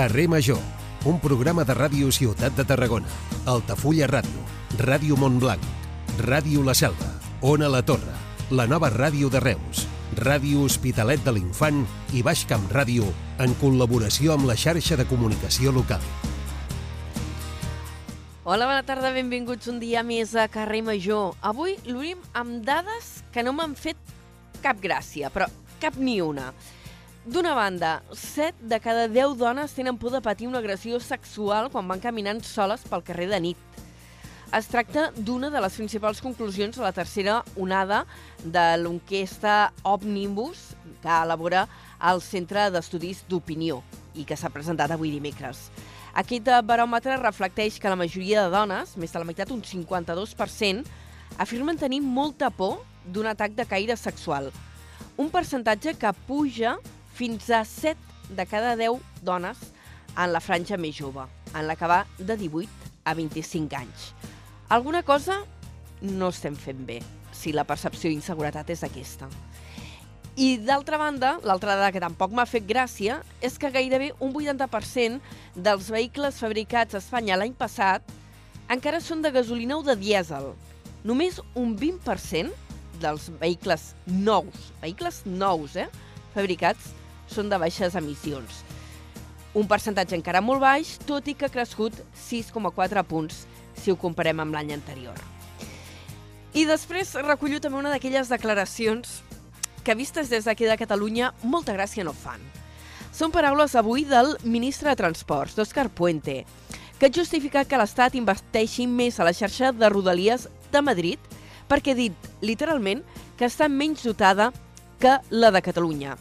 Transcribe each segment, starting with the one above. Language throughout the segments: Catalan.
Carrer Major, un programa de ràdio Ciutat de Tarragona, Altafulla Ràdio, Ràdio Montblanc, Ràdio La Selva, Ona La Torre, la nova ràdio de Reus, Ràdio Hospitalet de l'Infant i Baix Camp Ràdio en col·laboració amb la xarxa de comunicació local. Hola, bona tarda, benvinguts un dia més a Carrer Major. Avui l'obrim amb dades que no m'han fet cap gràcia, però cap ni una. D'una banda, 7 de cada 10 dones tenen por de patir una agressió sexual quan van caminant soles pel carrer de nit. Es tracta d'una de les principals conclusions de la tercera onada de l'enquesta Omnibus que elabora el Centre d'Estudis d'Opinió i que s'ha presentat avui dimecres. Aquest baròmetre reflecteix que la majoria de dones, més de la meitat, un 52%, afirmen tenir molta por d'un atac de caire sexual. Un percentatge que puja fins a 7 de cada 10 dones en la franja més jove, en la que va de 18 a 25 anys. Alguna cosa no estem fent bé, si la percepció d'inseguretat és aquesta. I d'altra banda, l'altra dada que tampoc m'ha fet gràcia és que gairebé un 80% dels vehicles fabricats a Espanya l'any passat encara són de gasolina o de dièsel. Només un 20% dels vehicles nous, vehicles nous, eh, fabricats, són de baixes emissions. Un percentatge encara molt baix, tot i que ha crescut 6,4 punts si ho comparem amb l'any anterior. I després recullo també una d'aquelles declaracions que vistes des d'aquí de Catalunya molta gràcia no fan. Són paraules avui del ministre de Transports, d'Òscar Puente, que ha justificat que l'Estat investeixi més a la xarxa de Rodalies de Madrid perquè ha dit, literalment, que està menys dotada que la de Catalunya.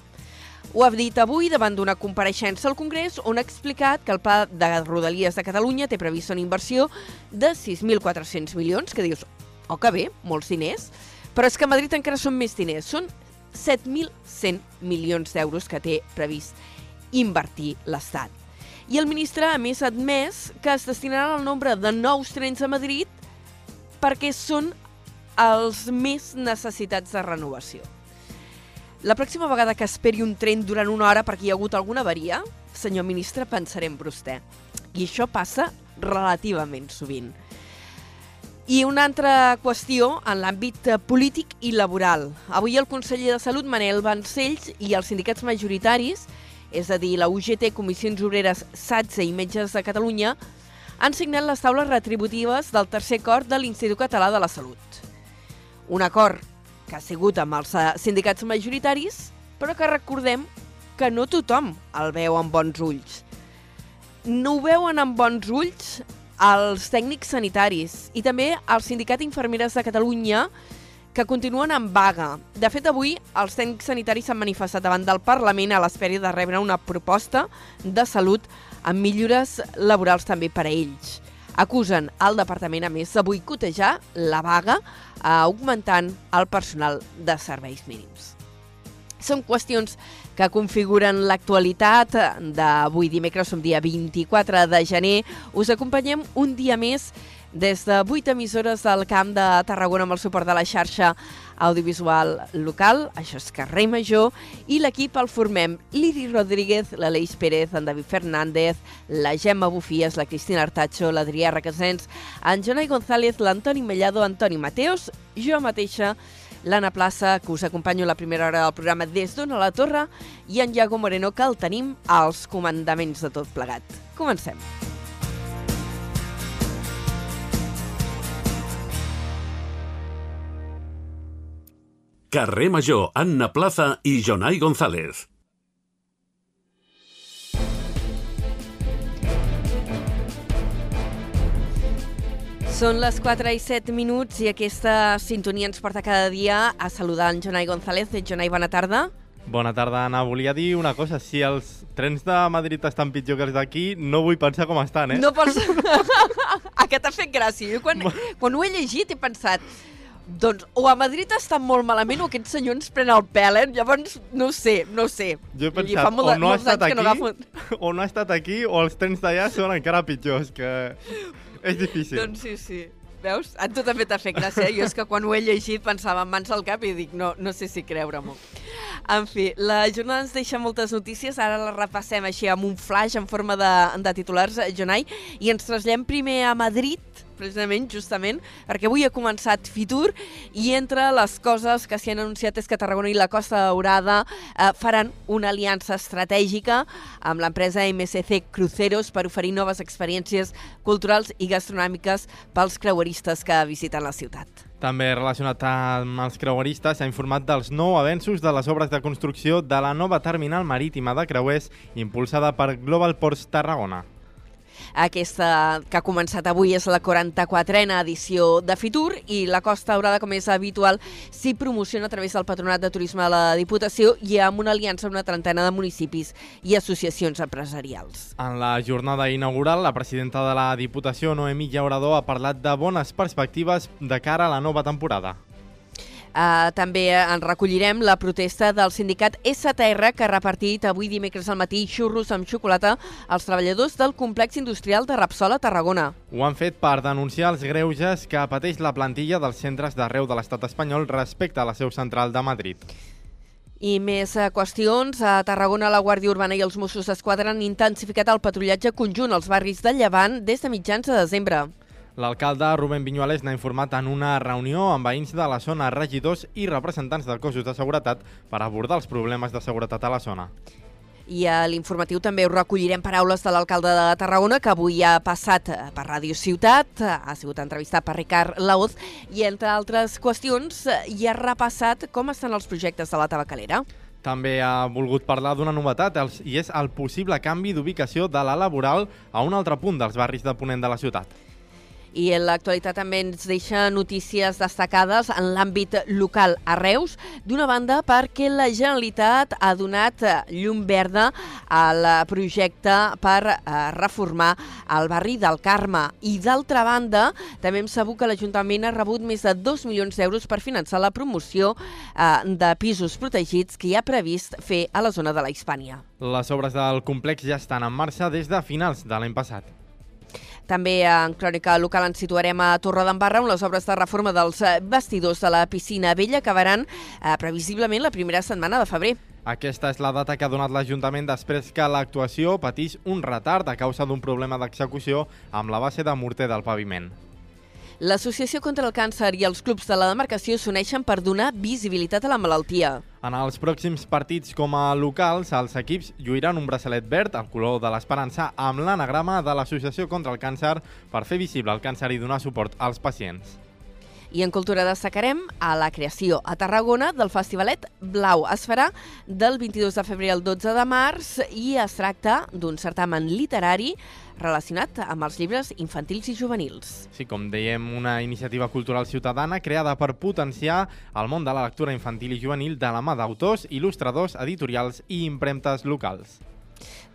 Ho ha dit avui davant d'una compareixença al Congrés on ha explicat que el pla de Rodalies de Catalunya té previst una inversió de 6.400 milions, que dius, oh que bé, molts diners, però és que a Madrid encara són més diners, són 7.100 milions d'euros que té previst invertir l'Estat. I el ministre, a més, ha admès que es destinaran el nombre de nous trens a Madrid perquè són els més necessitats de renovació. La pròxima vegada que esperi un tren durant una hora perquè hi ha hagut alguna avaria, senyor ministre, pensaré en vostè. I això passa relativament sovint. I una altra qüestió en l'àmbit polític i laboral. Avui el conseller de Salut, Manel Vancells, i els sindicats majoritaris, és a dir, la UGT, Comissions Obreres, SATSE i Metges de Catalunya, han signat les taules retributives del tercer acord de l'Institut Català de la Salut. Un acord que ha sigut amb els eh, sindicats majoritaris, però que recordem que no tothom el veu amb bons ulls. No ho veuen amb bons ulls els tècnics sanitaris i també el Sindicat Infermeres de Catalunya, que continuen en vaga. De fet, avui els tècnics sanitaris s'han manifestat davant del Parlament a l'espera de rebre una proposta de salut amb millores laborals també per a ells. Acusen el departament, a més, de boicotejar la vaga, eh, augmentant el personal de serveis mínims. Són qüestions que configuren l'actualitat d'avui dimecres, som dia 24 de gener. Us acompanyem un dia més des de 8 emissores del Camp de Tarragona amb el suport de la xarxa audiovisual local, això és Carrer Major, i l'equip el formem Liri Rodríguez, l'Aleix Pérez, en David Fernández, la Gemma Bufies, la Cristina Artacho, l'Adrià Requesens, en Jonai González, l'Antoni Mellado, Antoni Mateos, jo mateixa, l'Anna Plaça, que us acompanyo la primera hora del programa des d'on a la Torre, i en Iago Moreno, que el tenim als comandaments de tot plegat. Comencem. Carrer Major, Anna Plaza i Jonai González. Són les 4 i 7 minuts i aquesta sintonia ens porta cada dia a saludar en Jonai González. Jonai, bona tarda. Bona tarda, Anna. Volia dir una cosa. Si els trens de Madrid estan pitjor que els d'aquí, no vull pensar com estan, eh? No pots... Aquest t'ha fet gràcia. Jo quan, quan ho he llegit he pensat doncs o a Madrid està molt malament o aquest senyor ens pren el pèl, eh? Llavors, no ho sé, no ho sé. Jo he pensat, fa molt, o no ha estat aquí, no agafo... o no ha estat aquí, o els trens d'allà són encara pitjors, que és difícil. Doncs sí, sí. Veus? A tu també t'ha fet gràcia. Jo és que quan ho he llegit pensava en mans al cap i dic, no, no sé si creure-m'ho. En fi, la jornada ens deixa moltes notícies, ara les repassem així amb un flash en forma de, de titulars, eh, Jonai, i ens traslladem primer a Madrid, precisament, justament, perquè avui ha començat Fitur i entre les coses que s'hi han anunciat és que Tarragona i la Costa Daurada eh, faran una aliança estratègica amb l'empresa MSC Cruceros per oferir noves experiències culturals i gastronòmiques pels creueristes que visiten la ciutat. També relacionat amb els creueristes, s'ha informat dels nou avenços de les obres de construcció de la nova terminal marítima de creuers impulsada per Global Ports Tarragona. Aquesta que ha començat avui és la 44a edició de Fitur i la Costa Daurada, com és habitual, s'hi promociona a través del Patronat de Turisme de la Diputació i amb una aliança amb una trentena de municipis i associacions empresarials. En la jornada inaugural, la presidenta de la Diputació, Noemí Llaurador, ha parlat de bones perspectives de cara a la nova temporada. Uh, també en recollirem la protesta del sindicat STR que ha repartit avui dimecres al matí xurros amb xocolata als treballadors del complex industrial de Rapsol a Tarragona. Ho han fet per denunciar els greuges que pateix la plantilla dels centres d'arreu de l'estat espanyol respecte a la seu central de Madrid. I més eh, qüestions. A Tarragona, la Guàrdia Urbana i els Mossos d'Esquadra han intensificat el patrullatge conjunt als barris de Llevant des de mitjans de desembre. L'alcalde Rubén Viñuales n'ha informat en una reunió amb veïns de la zona, regidors i representants dels cossos de seguretat per abordar els problemes de seguretat a la zona. I a l'informatiu també us recollirem paraules de l'alcalde de Tarragona, que avui ha passat per Ràdio Ciutat, ha sigut entrevistat per Ricard Laoz, i entre altres qüestions hi ha repassat com estan els projectes de la tabacalera. També ha volgut parlar d'una novetat i és el possible canvi d'ubicació de la laboral a un altre punt dels barris de Ponent de la ciutat. I en l'actualitat també ens deixa notícies destacades en l'àmbit local a Reus. D'una banda, perquè la Generalitat ha donat eh, llum verda al projecte per eh, reformar el barri del Carme. I d'altra banda, també hem sabut que l'Ajuntament ha rebut més de 2 milions d'euros per finançar la promoció eh, de pisos protegits que hi ha previst fer a la zona de la Hispània. Les obres del complex ja estan en marxa des de finals de l'any passat. També en crònica local ens situarem a Torredembarra on les obres de reforma dels eh, vestidors de la piscina vella acabaran eh, previsiblement la primera setmana de febrer. Aquesta és la data que ha donat l'Ajuntament després que l'actuació patís un retard a causa d'un problema d'execució amb la base de morter del paviment. L'Associació contra el Càncer i els clubs de la demarcació s'uneixen per donar visibilitat a la malaltia. En els pròxims partits com a locals, els equips lluiran un braçalet verd, el color de l'esperança, amb l'anagrama de l'Associació contra el Càncer per fer visible el càncer i donar suport als pacients. I en cultura destacarem a la creació a Tarragona del Festivalet Blau. Es farà del 22 de febrer al 12 de març i es tracta d'un certamen literari relacionat amb els llibres infantils i juvenils. Sí, com dèiem, una iniciativa cultural ciutadana creada per potenciar el món de la lectura infantil i juvenil de la mà d'autors, il·lustradors, editorials i impremtes locals.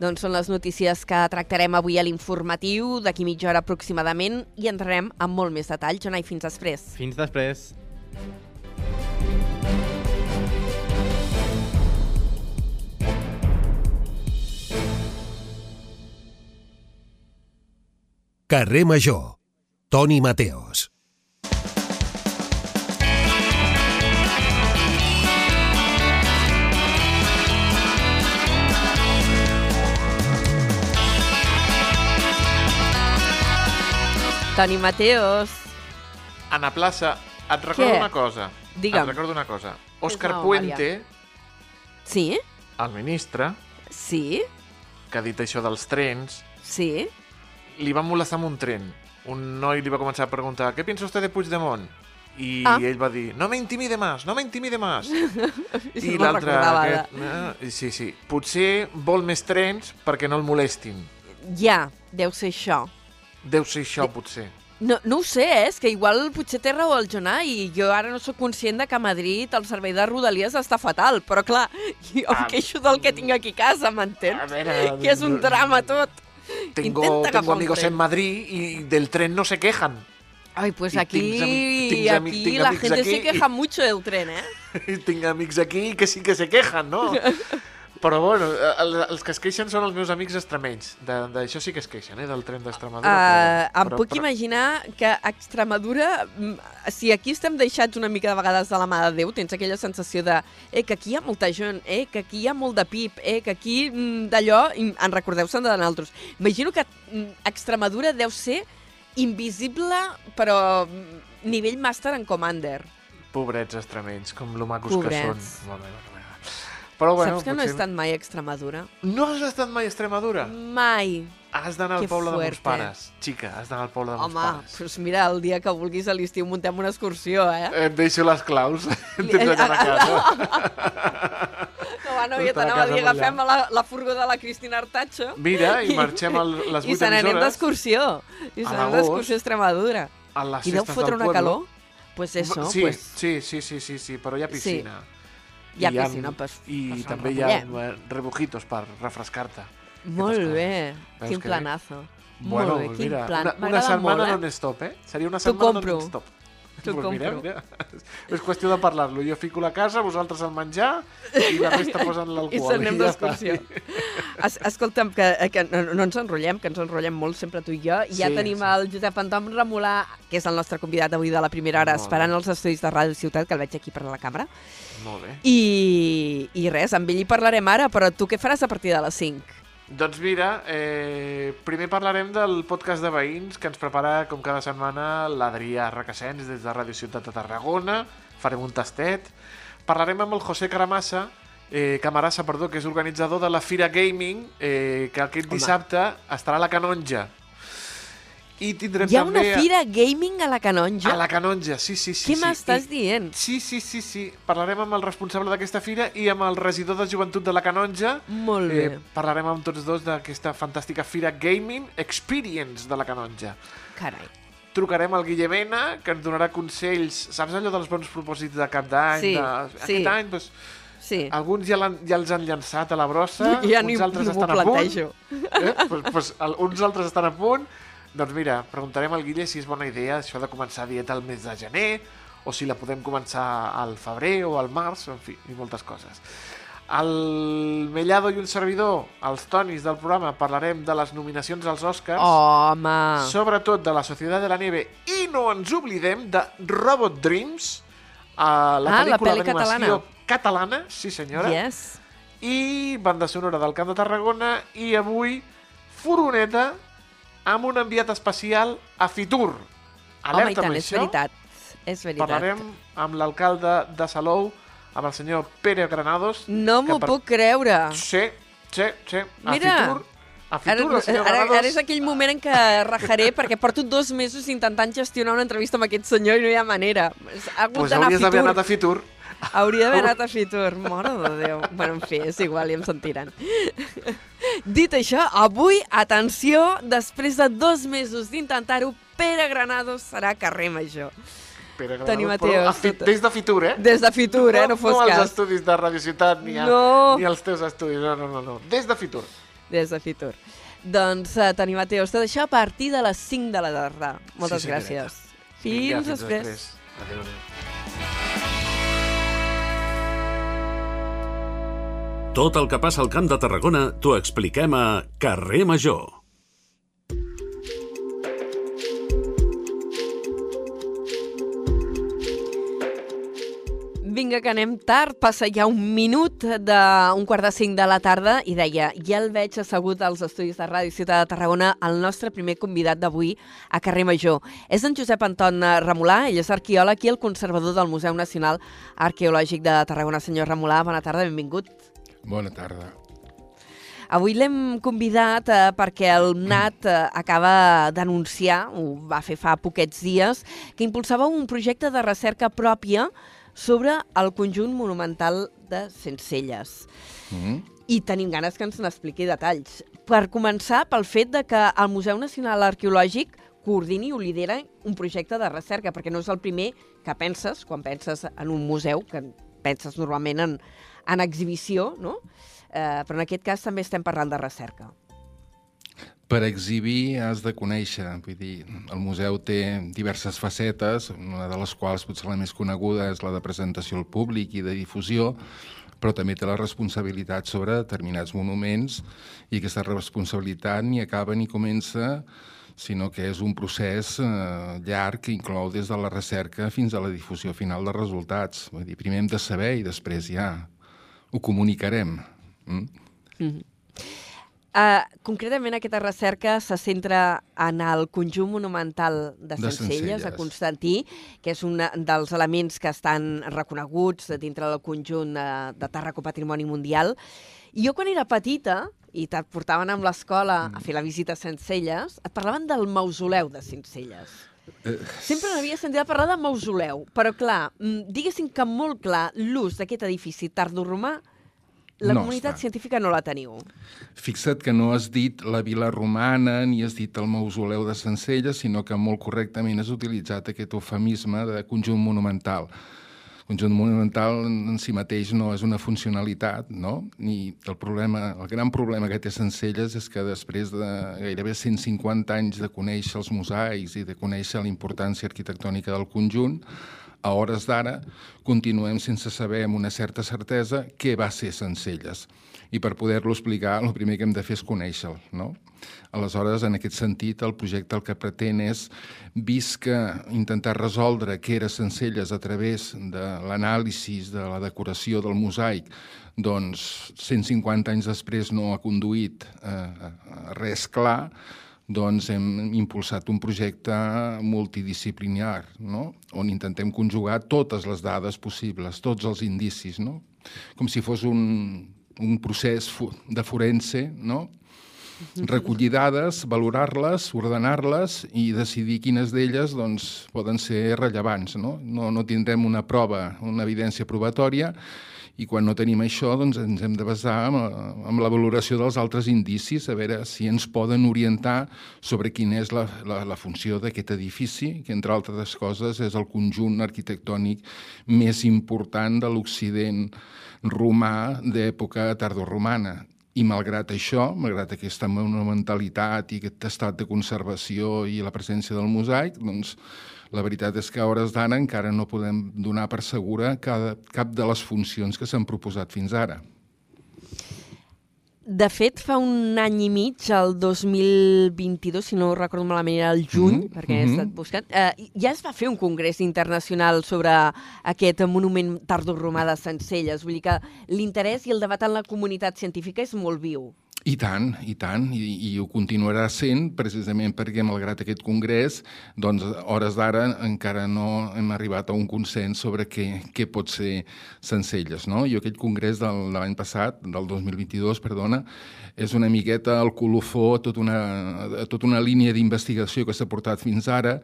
Doncs són les notícies que tractarem avui a l'informatiu, d'aquí mitja hora aproximadament, i entrarem amb molt més detall. Jonai, fins després. Fins després. Carrer Major. Toni Mateos. Toni Mateos. Ana Plaça, et recordo Què? una cosa. Digue'm. Et recordo una cosa. Òscar nou, Puente, Sí? el ministre, Sí? que ha dit això dels trens, Sí? Li va molestar amb un tren. Un noi li va començar a preguntar ¿Qué piensa usted de Puigdemont? I Ah. ell va dir no me intimide más, no me intimide más. I l'altre, no, sí, sí, potser vol més trens perquè no el molestin. Ja, deu ser això. Deu ser això, potser. No, no ho sé, eh? és que igual potser té raó el Jonà i jo ara no sóc conscient de que a Madrid el servei de Rodalies està fatal, però clar, jo em Ah. queixo del que tinc aquí a casa, m'entens? A veure, Que és un drama tot. Tengo, tengo amigos en Madrid y del tren no se quejan. Ay, pues aquí, aquí la gente se queja mucho del tren, ¿eh? Tengo amigos aquí que sí que se quejan, ¿no? Però bueno, el, els que es queixen són els meus amics extremenys. De- D'això sí que es queixen, eh, del tren d'Extremadura. Uh, però- em però- puc però- imaginar que a Extremadura, mm, si aquí estem deixats una mica de vegades de la mà de Déu, tens aquella sensació de eh, que aquí hi ha molta gent, eh, que aquí hi ha molt de pip, eh, que aquí mm, d'allò en recordeu-se'n de nosaltres. Imagino que mm, Extremadura deu ser invisible, però nivell Master en Commander. Pobrets extremenys, com lo macos Pobrets. que són. Molt bé, molt bé. Però bueno, Saps que no he potser- estat mai a Extremadura? No has estat mai a Extremadura? Mai. Has d'anar al poble de fuerte. mons pares. Xica, has d'anar al poble de mons Home, pares. doncs mira, el dia que vulguis a l'estiu muntem una excursió, eh? Et deixo les claus. Tens allà a casa. No, va, no, Està jo a t'anava a dir, agafem la, la furgó de la Cristina Artacho Mira, i marxem a les i 8 se n'anem emissores d'excursió. I se n'anem d'excursió a Extremadura. a les I deu fotre una pueblo. calor? Pues eso, sí, pues sí, sí, sí, sí, sí, però hi ha piscina. hi ha I piscina, pues, I pues també hi ha rebujitos per refrescar-te. Molt bé. Quin planazo. Bueno, molt bé, quin mira, plan. una, una setmana eh? non-stop, eh? Seria una setmana non-stop. T'ho compro. mira. És qüestió de parlar-lo. Jo fico la casa, vosaltres el menjar i la resta posen I l'alcohol. n'anem ja està. d'excursió. Es, escolta'm, que, que no, no ens enrotllem, que ens enrotllem molt sempre tu i jo. I ja Sí, tenim sí. el Josep Anton Remolà, que és el nostre convidat avui de la primera hora, Molt bé. esperant els estudis de Ràdio Ciutat, que el veig aquí per la càmera. Molt bé. I, I res, amb ell hi parlarem ara, però tu què faràs a partir de les 5? Doncs mira, eh, primer parlarem del podcast de veïns que ens prepara, com cada setmana, l'Adrià Requesens des de Ràdio Ciutat de Tarragona. Farem un tastet. Parlarem amb el José Caramassa, eh, Camarassa, perdó, que és organitzador de la Fira Gaming, eh, que aquest dissabte estarà a la Canonja. I tindrem Hi ha una també... fira gaming a la Canonja? A la Canonja, sí, sí, sí. Què sí. m'estàs I- dient? Sí, sí, sí, sí. Parlarem amb el responsable d'aquesta fira i amb el regidor de joventut de la Canonja. Molt bé. Eh, parlarem amb tots dos d'aquesta fantàstica fira Gaming Experience de la Canonja. Carai. Trucarem al Guillemena, que ens donarà consells. Saps allò dels bons propòsits de cap d'any? Sí, de... sí. Aquest any, doncs, Sí. alguns ja, l'han- ja els han llançat a la brossa, ja ni, uns altres ni estan a punt. Eh? pues, pues, el, uns altres estan a punt. Doncs mira, preguntarem al Guille si és bona idea això de començar dieta al mes de gener, o si la podem començar al febrer o al març, en fi, i moltes coses. El Mellado i un servidor, els tonis del programa, parlarem de les nominacions als Oscars, Home! sobretot de la Societat de la Nieve, i no ens oblidem de Robot Dreams, a la Ah, la pel·lícula d'animació catalana, sí senyora, Yes. i banda sonora del Camp de Tarragona i avui furgoneta amb un enviat especial a Fitur. Home, i Alerta tant, amb és això. veritat. És veritat. Parlarem amb l'alcalde de Salou, amb el senyor Pere Granados. No m'ho per- puc creure. Sí, sí, sí. A Mira, Fitur, a Ara, Fitur, ara, Granados... ara és aquell moment en què rajaré perquè porto dos mesos intentant gestionar una entrevista amb aquest senyor i no hi ha manera. Ha hagut Pues a hauries d'haver anat a Fitur. Hauria d'haver anat a Fitur. Mare de Déu. Bueno, en fi, és igual, ja em sentiran. Dit això, avui, atenció, després de dos mesos d'intentar-ho, Pere Granados serà carrer major. Pere Granados, però Mateos, a fi- tot- Des de Fitur, eh? Des de Fitur, eh? No fos no als cas. estudis de Radio Ciutat ni, a, No. ni als teus estudis, no, no, no, no. Des de Fitur. Des de Fitur. Doncs, uh, Toni Mateus, tot això a partir de les 5 de la tarda. Moltes Sí, gràcies. Fins, Vinga, després. Adéu, adéu. Tot el que passa al Camp de Tarragona t'ho expliquem a Carrer Major. Vinga, que anem tard. Passa ja un minut d'un quart de cinc de la tarda i deia, ja el veig assegut als estudis de Ràdio Ciutat de Tarragona, el nostre primer convidat d'avui a Carrer Major. És en Josep Anton Remolà, ell és arqueòleg i el conservador del Museu Nacional Arqueològic de Tarragona. Senyor Remolà, bona tarda, benvingut. Bona tarda. Avui l'hem convidat eh, perquè el NAT eh, acaba d'anunciar, ho va fer fa poquets dies, que impulsava un projecte de recerca pròpia sobre el conjunt monumental de Sencelles. Mm? I tenim ganes que ens n'expliqui detalls. Per començar, pel fet de que el Museu Nacional Arqueològic coordini o lidera un projecte de recerca, perquè no és el primer que penses quan penses en un museu, que penses normalment en, en exhibició, no? Eh, però en aquest cas també estem parlant de recerca. Per exhibir has de conèixer, vull dir, el museu té diverses facetes, una de les quals potser la més coneguda és la de presentació al públic i de difusió, però també té la responsabilitat sobre determinats monuments i aquesta responsabilitat ni acaba ni comença sinó que és un procés eh, llarg que inclou des de la recerca fins a la difusió final de resultats. Vull dir, primer hem de saber i després ja ho comunicarem. Mm? Mm -hmm. Uh, concretament, aquesta recerca se centra en el conjunt monumental de Sencelles, de Sencelles, a Constantí, que és un dels elements que estan reconeguts dintre del conjunt de, de Tàrraco Patrimoni Mundial. I jo, quan era petita, i et portaven amb l'escola a fer la visita a Sencelles, et parlaven del mausoleu de Sencelles. Sempre n'havia sentit a parlar de mausoleu, però clar, mm, diguéssim que molt clar l'ús d'aquest edifici tardoromà la no comunitat està. científica no la teniu. Fixa't que no has dit la vila romana ni has dit el mausoleu de Sencelles, sinó que molt correctament has utilitzat aquest eufemisme de conjunt monumental. Conjunt monumental en si mateix no és una funcionalitat, no? I el, problema, el gran problema que té Sencelles és que després de gairebé 150 anys de conèixer els mosaics i de conèixer la importància arquitectònica del conjunt, a hores d'ara, continuem sense saber amb una certa certesa què va ser Sencelles. I per poder-lo explicar, el primer que hem de fer és conèixer-lo, no? Aleshores, en aquest sentit, el projecte el que pretén és, vist que intentar resoldre què era Sencelles a través de l'anàlisi de la decoració del mosaic, doncs 150 anys després no ha conduït a res clar, doncs hem impulsat un projecte multidisciplinar, no? on intentem conjugar totes les dades possibles, tots els indicis, no? com si fos un, un procés de forense, no? recollir dades, valorar-les, ordenar-les i decidir quines d'elles doncs, poden ser rellevants. No? No, no tindrem una prova, una evidència probatòria, i quan no tenim això doncs ens hem de basar en la valoració dels altres indicis, a veure si ens poden orientar sobre quina és la, la, la funció d'aquest edifici, que entre altres coses és el conjunt arquitectònic més important de l'Occident romà d'època tardoromana. I malgrat això, malgrat aquesta monumentalitat i aquest estat de conservació i la presència del mosaic, doncs la veritat és que a hores d'ara encara no podem donar per segura cada, cap de les funcions que s'han proposat fins ara. De fet, fa un any i mig, el 2022, si no recordo malament, era el juny, mm -hmm. perquè he mm-hmm. estat buscant, eh, ja es va fer un congrés internacional sobre aquest monument tardoromà de Sencelles. Vull dir que l'interès i el debat en la comunitat científica és molt viu. I tant, i tant, i, i ho continuarà sent precisament perquè, malgrat aquest congrés, doncs, hores d'ara encara no hem arribat a un consens sobre què, què pot ser Sencelles. No? Jo aquest congrés del, de l'any passat, del 2022, perdona, és una miqueta el colofó a tota una, a tota una línia d'investigació que s'ha portat fins ara,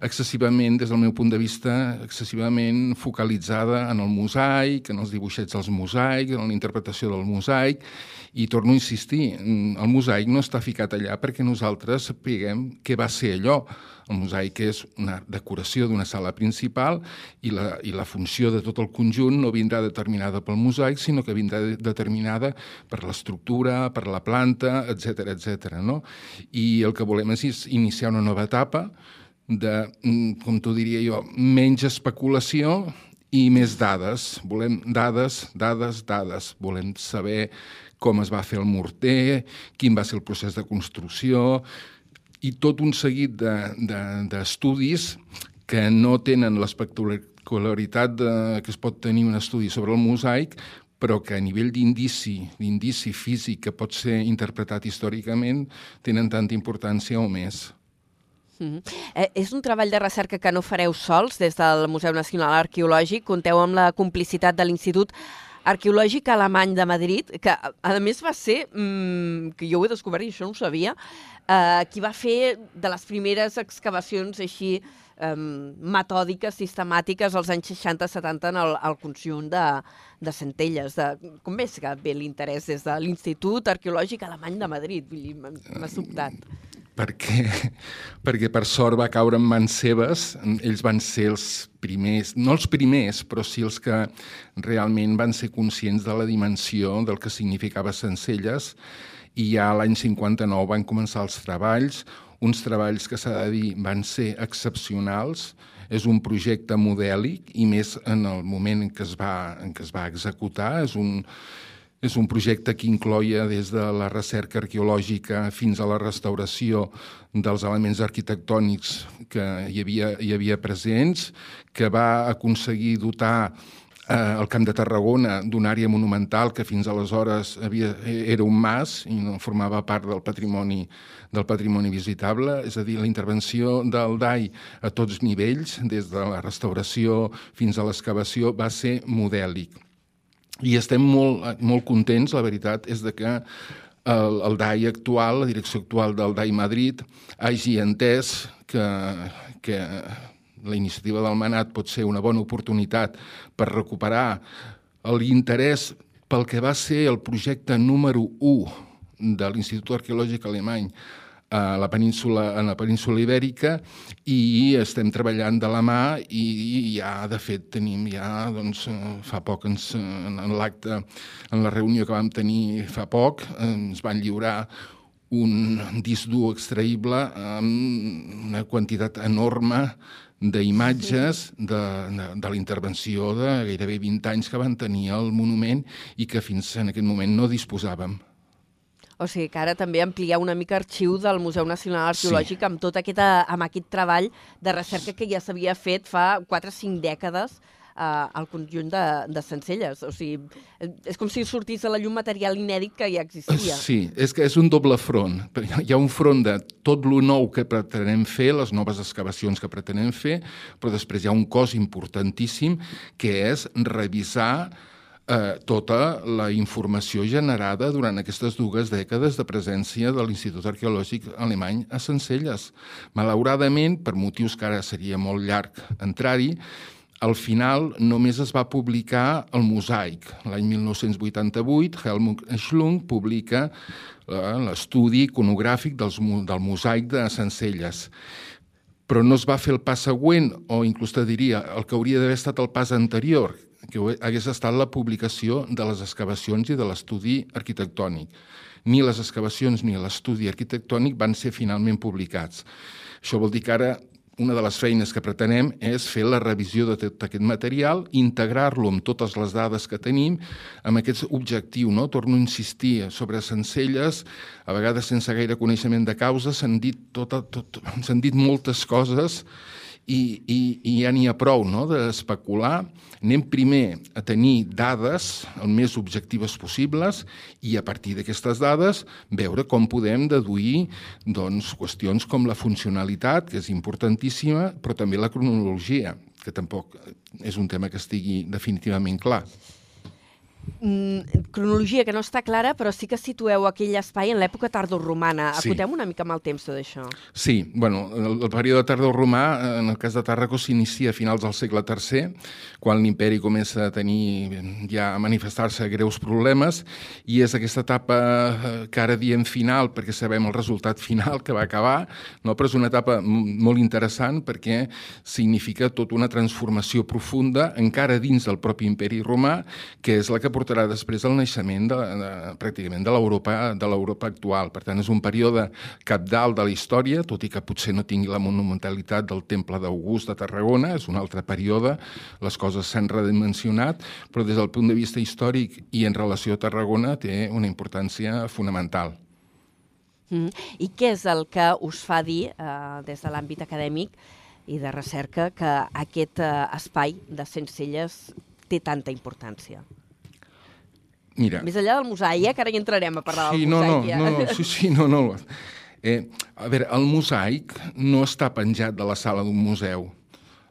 excessivament, des del meu punt de vista, excessivament focalitzada en el mosaic, en els dibuixets dels mosaics, en la interpretació del mosaic, i torno a insistir, mm, el mosaic no està ficat allà perquè nosaltres sapiguem què va ser allò. El mosaic és una decoració d'una sala principal i la, i la funció de tot el conjunt no vindrà determinada pel mosaic, sinó que vindrà determinada per l'estructura, per la planta, etc etc. no? I el que volem és iniciar una nova etapa de, mm, com t'ho diria jo, menys especulació i més dades. Volem dades, dades, dades. Volem saber com es va fer el morter, quin va ser el procés de construcció, i tot un seguit d'estudis de, de, que no tenen l'espectacularitat que es pot tenir un estudi sobre el mosaic, però que a nivell d'indici, d'indici físic que pot ser interpretat històricament, tenen tanta importància o més. Mm -hmm. eh, és un treball de recerca que no fareu sols des del Museu Nacional Arqueològic. Conteu amb la complicitat de l'Institut arqueològic alemany de Madrid, que a més va ser, mmm, que jo ho he descobert i això no ho sabia, eh, qui va fer de les primeres excavacions així um, metòdiques, sistemàtiques als anys 60-70 en el, el conjunt de, de Centelles. De, com és que ve l'interès des de l'Institut Arqueològic Alemany de Madrid? M'ha sobtat perquè, perquè per sort va caure en mans seves. Ells van ser els primers, no els primers, però sí els que realment van ser conscients de la dimensió del que significava Sencelles i ja l'any 59 van començar els treballs, uns treballs que s'ha de dir van ser excepcionals, és un projecte modèlic i més en el moment en què es va, en què es va executar. És un, és un projecte que incloia des de la recerca arqueològica fins a la restauració dels elements arquitectònics que hi havia, hi havia presents, que va aconseguir dotar eh, el Camp de Tarragona d'una àrea monumental que fins aleshores havia, era un mas i no formava part del patrimoni del patrimoni visitable, és a dir, la intervenció del DAI a tots nivells, des de la restauració fins a l'excavació, va ser modèlic. I estem molt, molt contents, la veritat, és de que el, el DAI actual, la direcció actual del DAI Madrid, hagi entès que, que la iniciativa del Manat pot ser una bona oportunitat per recuperar l'interès pel que va ser el projecte número 1 de l'Institut Arqueològic Alemany a la península, en la península ibèrica i estem treballant de la mà i, i ja, de fet, tenim ja, doncs, fa poc ens, en, en l'acte, en la reunió que vam tenir fa poc, ens van lliurar un disc dur extraïble amb una quantitat enorme d'imatges de, de, de la intervenció de gairebé 20 anys que van tenir el monument i que fins en aquest moment no disposàvem. O sigui que ara també ampliar una mica arxiu del Museu Nacional Arqueològic sí. amb tot aquest, eh, amb aquest treball de recerca que ja s'havia fet fa 4 o 5 dècades eh, al conjunt de, de Sencelles. O sigui, és com si sortís a la llum material inèdit que ja existia. Sí, és que és un doble front. Hi ha un front de tot lo nou que pretenem fer, les noves excavacions que pretenem fer, però després hi ha un cos importantíssim que és revisar eh, tota la informació generada durant aquestes dues dècades de presència de l'Institut Arqueològic Alemany a Sencelles. Malauradament, per motius que ara seria molt llarg entrar-hi, al final només es va publicar el mosaic. L'any 1988, Helmut Schlung publica eh, l'estudi iconogràfic dels, del mosaic de Sencelles però no es va fer el pas següent, o inclús te diria, el que hauria d'haver estat el pas anterior, que hagués estat la publicació de les excavacions i de l'estudi arquitectònic. Ni les excavacions ni l'estudi arquitectònic van ser finalment publicats. Això vol dir que ara una de les feines que pretenem és fer la revisió de tot aquest material, integrar-lo amb totes les dades que tenim, amb aquest objectiu, no? Torno a insistir sobre Sencelles, a vegades sense gaire coneixement de causa, s'han dit, tota, tot, dit moltes coses i, i, i ja n'hi ha prou no? d'especular. Anem primer a tenir dades el més objectives possibles i a partir d'aquestes dades veure com podem deduir doncs, qüestions com la funcionalitat, que és importantíssima, però també la cronologia, que tampoc és un tema que estigui definitivament clar cronologia que no està clara, però sí que situeu aquell espai en l'època tardoromana. Sí. Acotem una mica amb el temps tot això. Sí, bueno, el, el període tardoromà, en el cas de Tàrraco, s'inicia a finals del segle III, quan l'imperi comença a tenir ja a manifestar-se greus problemes, i és aquesta etapa eh, que ara diem final, perquè sabem el resultat final que va acabar, no? però és una etapa molt interessant perquè significa tota una transformació profunda encara dins del propi imperi romà, que és la que portarà després al naixement de, de, pràcticament de l'Europa de l'Europa actual. Per tant, és un període capdalt de la història, tot i que potser no tingui la monumentalitat del Temple d'August de Tarragona, és un altre període, les coses s'han redimensionat, però des del punt de vista històric i en relació a Tarragona té una importància fonamental. Mm. I què és el que us fa dir, eh, des de l'àmbit acadèmic i de recerca, que aquest eh, espai de Sencelles té tanta importància? Mira. Més enllà del mosaic, que ara hi entrarem a parlar sí, del no, mosaic. No, ja. no, no, sí, sí, no, no. Eh, a veure, el mosaic no està penjat de la sala d'un museu.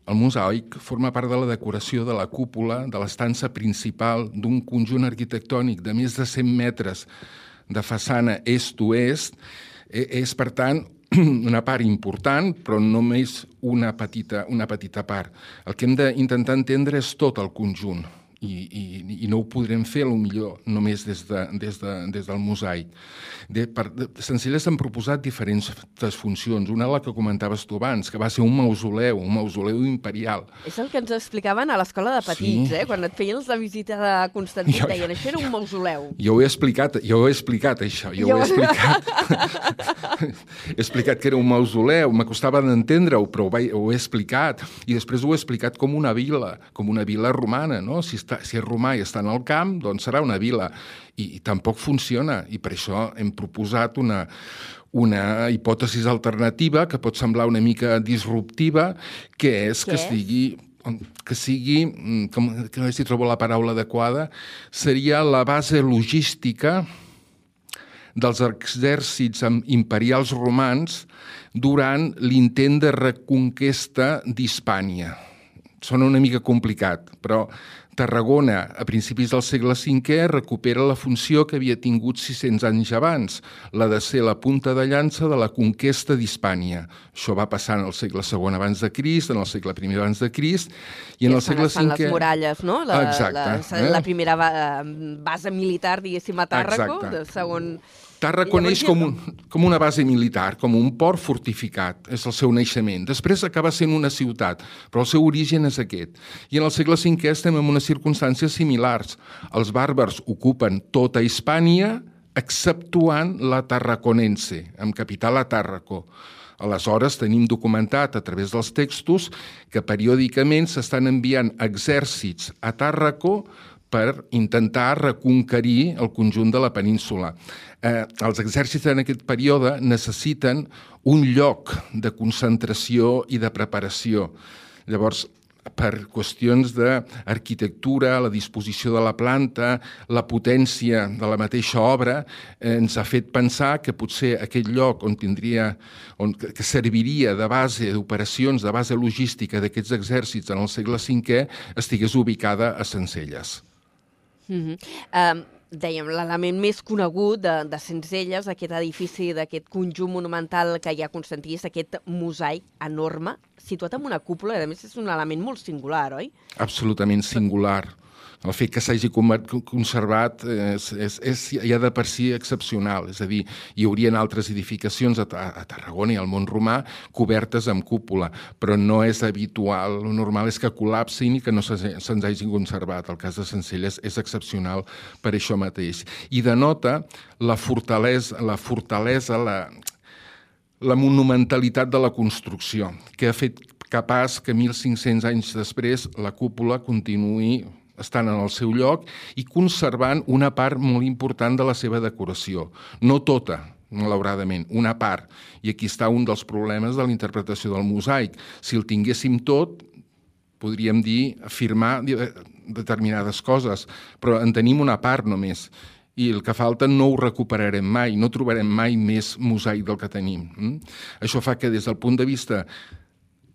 El mosaic forma part de la decoració de la cúpula de l'estança principal d'un conjunt arquitectònic de més de 100 metres de façana est-oest. Eh, és, per tant, una part important, però només una petita, una petita part. El que hem d'intentar entendre és tot el conjunt i, i, i no ho podrem fer, a lo millor, només des, de, des, de, des del mosaic. De, per, de, Sencelles han proposat diferents funcions. Una, la que comentaves tu abans, que va ser un mausoleu, un mausoleu imperial. És el que ens explicaven a l'escola de petits, Sí. eh? Quan et feien la visita de Constantí, Jo- deien, això era un mausoleu. Jo ho he explicat, jo ho he explicat, això. Jo, Jo- ho he explicat. he explicat que era un mausoleu, m'acostava d'entendre-ho, però ho, vaig, ho he explicat. I després ho he explicat com una vila, com una vila romana, no? Si, està, si és romà i està en el camp, doncs serà una vila. I, i tampoc funciona, i per això hem proposat una, una hipòtesi alternativa que pot semblar una mica disruptiva, que és Què que és? estigui que sigui, mm, com, que no sé si trobo la paraula adequada, seria la base logística dels exèrcits imperials romans durant l'intent de reconquesta d'Hispània. Sona una mica complicat, però Tarragona, a principis del segle V, recupera la funció que havia tingut 600 anys abans, la de ser la punta de llança de la conquesta d'Hispània. Això va passar en el segle II abans de Crist, en el segle I abans de Crist, i en el segle V... les muralles, no? La, Exacte, La, eh? la primera ba base militar, diguéssim, a Tàrraco, Exacte. segon... Tàrraco neix com, un, com una base militar, com un port fortificat, és el seu naixement. Després acaba sent una ciutat, però el seu origen és aquest. I en el segle V estem en unes circumstàncies similars. Els bàrbars ocupen tota Hispània, exceptuant la Tarraconense, amb capital a Tàrraco. Aleshores, tenim documentat a través dels textos que periòdicament s'estan enviant exèrcits a Tàrraco per intentar reconquerir el conjunt de la península. Eh, els exèrcits en aquest període necessiten un lloc de concentració i de preparació. Llavors, per qüestions d'arquitectura, la disposició de la planta, la potència de la mateixa obra, eh, ens ha fet pensar que potser aquest lloc on tindria, on, que serviria de base d'operacions, de base logística d'aquests exèrcits en el segle V, estigués ubicada a Sencelles. Mm -hmm. um, dèiem, l'element més conegut de, de Sencelles, aquest edifici, d'aquest conjunt monumental que hi ha a Constantí, és aquest mosaic enorme, situat en una cúpula, i a més és un element molt singular, oi? absolutament singular. El fet que s'hagi conservat és, és, és ja de per si excepcional. És a dir, hi haurien altres edificacions a, a Tarragona i al món romà cobertes amb cúpula, però no és habitual. El normal és que col·lapsin i que no se- se'ns hagin conservat. El cas de Sencelles és excepcional per això mateix. I denota la fortalesa, la, fortalesa, la, la monumentalitat de la construcció, que ha fet capaç que 1.500 anys després la cúpula continuï estant en el seu lloc i conservant una part molt important de la seva decoració. No tota, malauradament, una part. I aquí està un dels problemes de la interpretació del mosaic. Si el tinguéssim tot, podríem dir, afirmar di- determinades coses, però en tenim una part només i el que falta no ho recuperarem mai, no trobarem mai més mosaic del que tenim. Mm? Això fa que des del punt de vista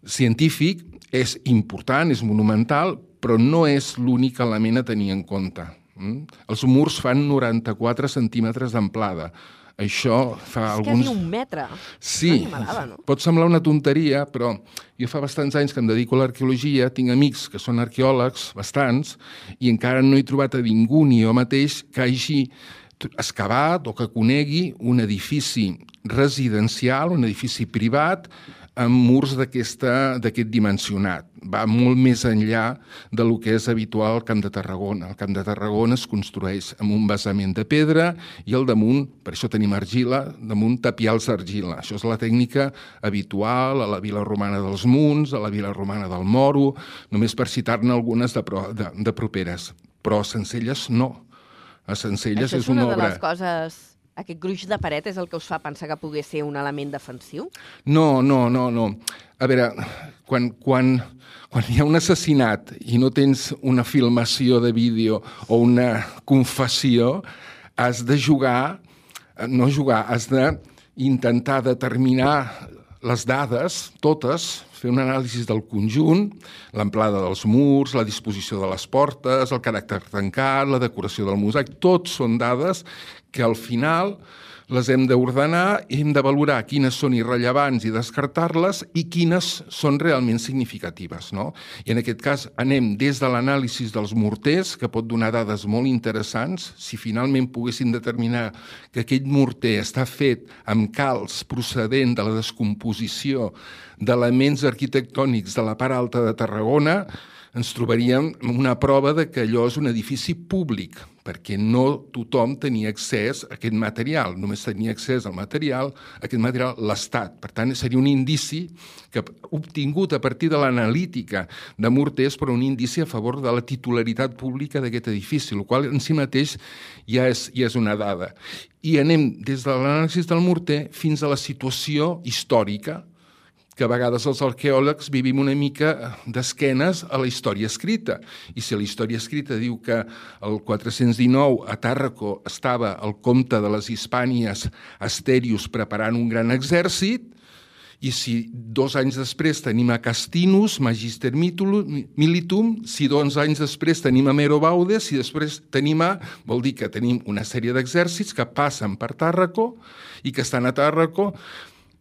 científic és important, és monumental, però no és l'únic element a tenir en compte. Mm? Els murs fan 94 centímetres d'amplada. Això fa és alguns... quasi un metre. Sí, no? pot semblar una tonteria, però jo fa bastants anys que em dedico a l'arqueologia, tinc amics que són arqueòlegs, bastants, i encara no he trobat a ningú, ni jo mateix, que hagi excavat o que conegui un edifici residencial, un edifici privat, amb murs d'aquest dimensionat. Va molt més enllà de lo que és habitual al Camp de Tarragona. El Camp de Tarragona es construeix amb un basament de pedra i al damunt, per això tenim argila, damunt tapials d'argila. Això és la tècnica habitual a la vila romana dels Munts, a la vila romana del Moro, només per citar-ne algunes de, pro, de, de properes. Però a Sencelles no. A Sencelles Això és una, una de obra... les coses... Aquest gruix de paret és el que us fa pensar que pogués ser un element defensiu? No, no, no, no. A veure, quan, quan, quan hi ha un assassinat i no tens una filmació de vídeo o una confessió, has de jugar, eh, no jugar, has de intentar determinar les dades, totes, fer un anàlisi del conjunt, l'amplada dels murs, la disposició de les portes, el caràcter tancat, la decoració del mosaic, tots són dades que al final les hem d'ordenar i hem de valorar quines són irrellevants i descartar-les i quines són realment significatives. No? I en aquest cas anem des de l'anàlisi dels morters, que pot donar dades molt interessants. Si finalment poguéssim determinar que aquest morter està fet amb calç procedent de la descomposició d'elements arquitectònics de la part alta de Tarragona, ens trobaríem una prova de que allò és un edifici públic, perquè no tothom tenia accés a aquest material, només tenia accés al material, a aquest material l'Estat. Per tant, seria un indici que obtingut a partir de l'analítica de Mortés, però un indici a favor de la titularitat pública d'aquest edifici, el qual en si mateix ja és, ja és una dada. I anem des de l'anàlisi del morter fins a la situació històrica que a vegades els arqueòlegs vivim una mica d'esquenes a la història escrita. I si la història escrita diu que el 419 a Tàrraco estava el comte de les Hispànies Asterius preparant un gran exèrcit, i si dos anys després tenim a Castinus, Magister Militum, si dos anys després tenim a Mero Baudes, si després tenim a... vol dir que tenim una sèrie d'exèrcits que passen per Tàrraco i que estan a Tàrraco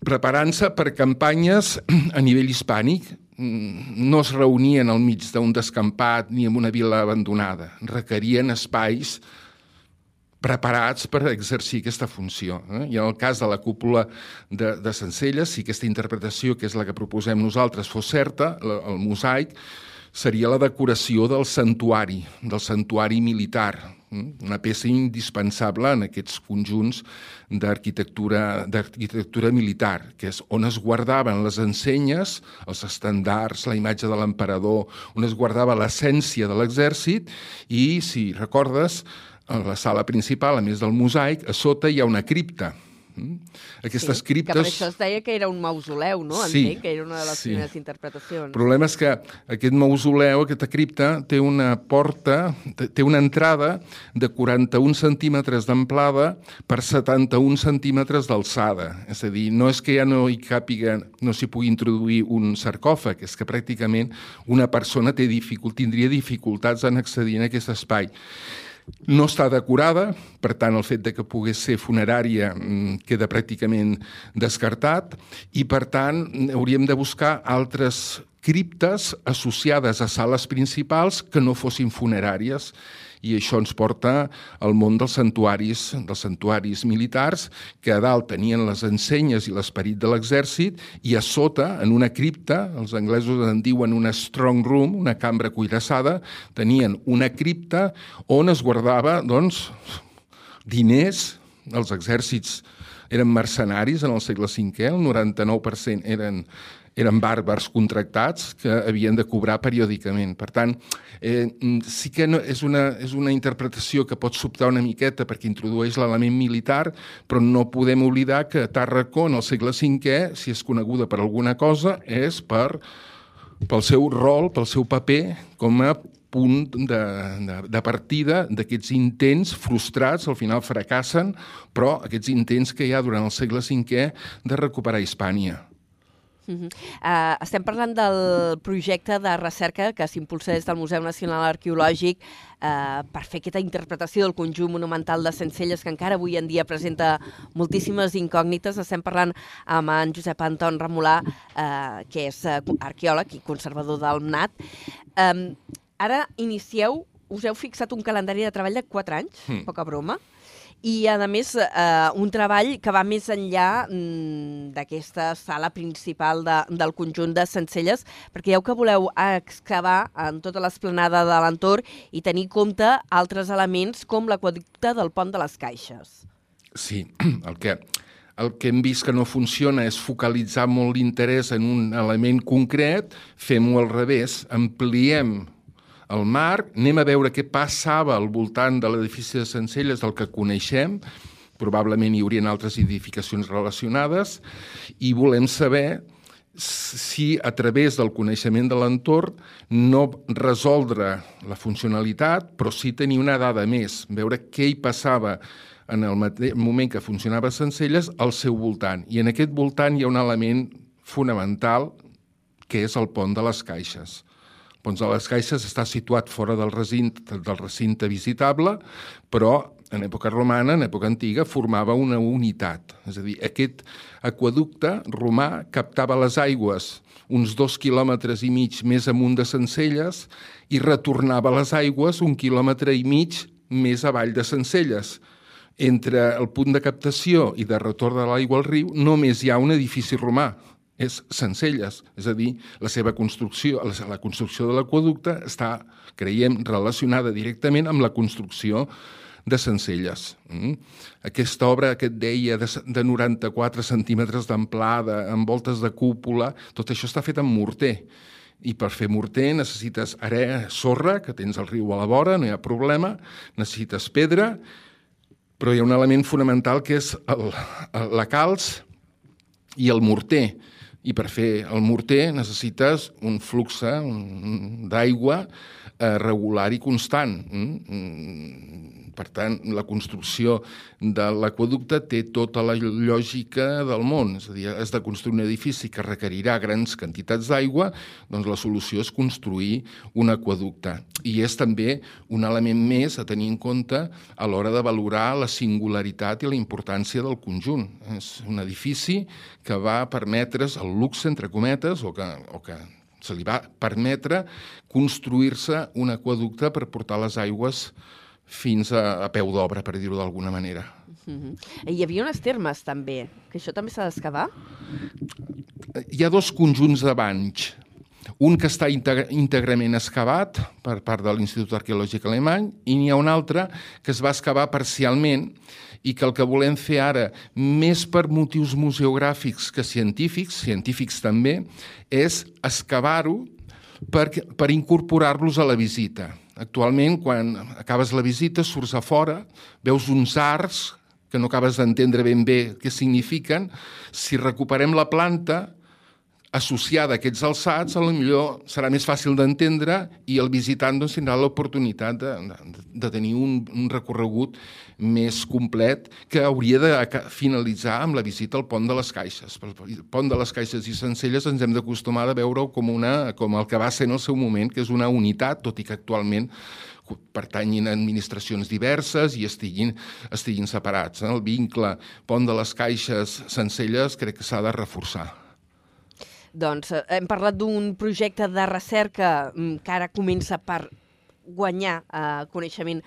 preparant-se per campanyes a nivell hispànic. No es reunien al mig d'un descampat ni en una vila abandonada. Requerien espais preparats per exercir aquesta funció. Eh? I en el cas de la cúpula de, de Sencelles, si aquesta interpretació, que és la que proposem nosaltres, fos certa, el mosaic, seria la decoració del santuari, del santuari militar, mm? Una peça indispensable en aquests conjunts d'arquitectura militar, que és on es guardaven les ensenyes, els estandards, la imatge de l'emperador, on es guardava l'essència de l'exèrcit i, si recordes, a la sala principal, a més del mosaic, a sota hi ha una cripta, Mm? Aquestes sí, criptes... Que per això es deia que era un mausoleu, no? Sí, Entenc que era una de les sí. primeres interpretacions. El problema és que aquest mausoleu, aquesta cripta, té una porta, té una entrada de 41 centímetres d'amplada per 71 centímetres d'alçada. És a dir, no és que ja no hi càpiga, no s'hi pugui introduir un sarcòfag, és que pràcticament una persona té dificult, tindria dificultats en accedir en aquest espai. No està decorada, per tant el fet de que pogués ser funerària mm, queda pràcticament descartat i per tant hauríem de buscar altres criptes associades a sales principals que no fossin funeràries i això ens porta al món dels santuaris, dels santuaris militars, que a dalt tenien les ensenyes i l'esperit de l'exèrcit, i a sota, en una cripta, els anglesos en diuen una strong room, una cambra cuirassada, tenien una cripta on es guardava, doncs, diners, els exèrcits eren mercenaris en el segle V, el 99% eren eren bàrbars contractats que havien de cobrar periòdicament. Per tant, eh, sí que no, és, una, és una interpretació que pot sobtar una miqueta perquè introdueix l'element militar, però no podem oblidar que Tàrraco, en el segle V, si és coneguda per alguna cosa, és per, pel seu rol, pel seu paper com a punt de, de, de partida d'aquests intents frustrats, al final fracassen, però aquests intents que hi ha durant el segle V de recuperar Hispània. Uh -huh. uh, estem parlant del projecte de recerca que s'impulsa des del Museu Nacional Arqueològic uh, per fer aquesta interpretació del conjunt monumental de Sencelles que encara avui en dia presenta moltíssimes incògnites. Estem parlant amb en Josep Anton Ramolà, uh, que és uh, arqueòleg i conservador del MNAT. Um, ara inicieu, us heu fixat un calendari de treball de 4 anys, mm. poca broma, i, a més, eh, un treball que va més enllà mm, d'aquesta sala principal de, del conjunt de Sencelles, perquè ja que voleu excavar en tota l'esplanada de l'entorn i tenir compte altres elements com l'aquaducte del pont de les Caixes. Sí, el que, el que hem vist que no funciona és focalitzar molt l'interès en un element concret, fem-ho al revés, ampliem el marc, anem a veure què passava al voltant de l'edifici de Sencelles del que coneixem, probablement hi haurien altres edificacions relacionades, i volem saber si a través del coneixement de l'entorn no resoldre la funcionalitat, però sí tenir una dada més, veure què hi passava en el moment que funcionava Sencelles al seu voltant. I en aquest voltant hi ha un element fonamental que és el pont de les caixes. Pons de les Caixes està situat fora del recinte, del recinte visitable, però en època romana, en època antiga, formava una unitat. És a dir, aquest aqueducte romà captava les aigües uns dos quilòmetres i mig més amunt de Sencelles i retornava les aigües un quilòmetre i mig més avall de Sencelles. Entre el punt de captació i de retorn de l'aigua al riu només hi ha un edifici romà, és Sencelles, és a dir, la seva construcció, la construcció de l'aqueducte està, creiem, relacionada directament amb la construcció de Sencelles. Mm? Aquesta obra que et deia de, de 94 centímetres d'amplada, amb voltes de cúpula, tot això està fet amb morter. I per fer morter necessites area, sorra, que tens el riu a la vora, no hi ha problema, necessites pedra, però hi ha un element fonamental que és el, el, la calç i el morter. I per fer el morter necessites un flux d'aigua eh, regular i constant. Mm? Per tant, la construcció de l'aqueducte té tota la lògica del món. És a dir, has de construir un edifici que requerirà grans quantitats d'aigua, doncs la solució és construir un aqueducte. I és també un element més a tenir en compte a l'hora de valorar la singularitat i la importància del conjunt. És un edifici que va permetre's el luxe, entre cometes, o que, o que se li va permetre construir-se un aqueducte per portar les aigües fins a, a peu d'obra, per dir-ho d'alguna manera. Mm -hmm. Hi havia unes termes, també, que això també s'ha d'excavar? Hi ha dos conjunts de banys. Un que està íntegrament excavat per part de l'Institut Arqueològic Alemany i n'hi ha un altre que es va excavar parcialment i que el que volem fer ara, més per motius museogràfics que científics, científics també, és excavar-ho per, per incorporar-los a la visita. Actualment, quan acabes la visita, surts a fora, veus uns arcs que no acabes d'entendre ben bé què signifiquen. Si recuperem la planta associada a aquests alçats, a lo millor serà més fàcil d'entendre i el visitant doncs, tindrà l'oportunitat de, de, de tenir un, un recorregut més complet que hauria de finalitzar amb la visita al Pont de les Caixes. El Pont de les Caixes i Sencelles ens hem d'acostumar a veure com, una, com el que va ser en el seu moment, que és una unitat, tot i que actualment pertanyin a administracions diverses i estiguin, estiguin separats. El vincle Pont de les Caixes, Sencelles, crec que s'ha de reforçar. Doncs eh, hem parlat d'un projecte de recerca mm, que ara comença per guanyar eh, coneixement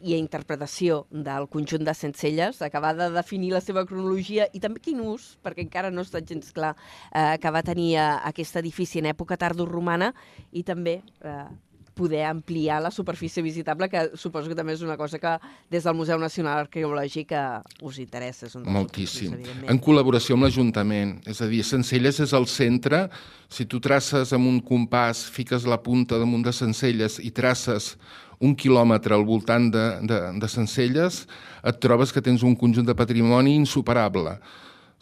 i interpretació del conjunt de Sencelles, acabar de definir la seva cronologia i també quin ús, perquè encara no està gens clar eh, que va tenir eh, aquest edifici en època tardoromana i també eh, poder ampliar la superfície visitable, que suposo que també és una cosa que des del Museu Nacional Arqueològic eh, us interessa. És un Moltíssim. En col·laboració amb l'Ajuntament. És a dir, Sencelles és el centre. Si tu traces amb un compàs, fiques la punta damunt de Sencelles i traces un quilòmetre al voltant de, de, de Sencelles, et trobes que tens un conjunt de patrimoni insuperable.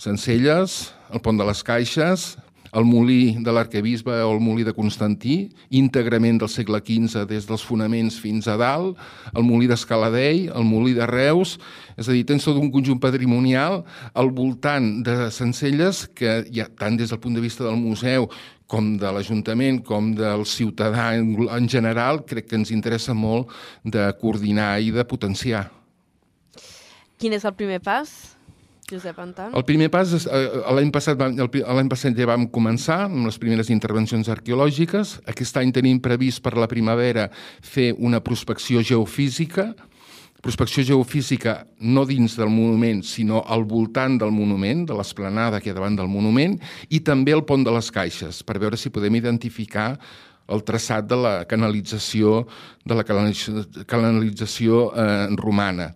Sencelles, el Pont de les Caixes, el molí de l'arquebisbe o el molí de Constantí, íntegrament del segle XV des dels fonaments fins a dalt, el molí d'Escaladell, el molí de Reus, és a dir, tens tot un conjunt patrimonial al voltant de Sencelles que, ja, tant des del punt de vista del museu com de l'Ajuntament, com del ciutadà en general, crec que ens interessa molt de coordinar i de potenciar. Quin és el primer pas? Josep Anton? El primer pas, és, eh, l'any passat, l'any passat ja vam començar amb les primeres intervencions arqueològiques. Aquest any tenim previst per la primavera fer una prospecció geofísica, prospecció geofísica no dins del monument, sinó al voltant del monument, de l'esplanada que hi ha davant del monument, i també el pont de les caixes, per veure si podem identificar el traçat de la canalització de la canalització eh, romana.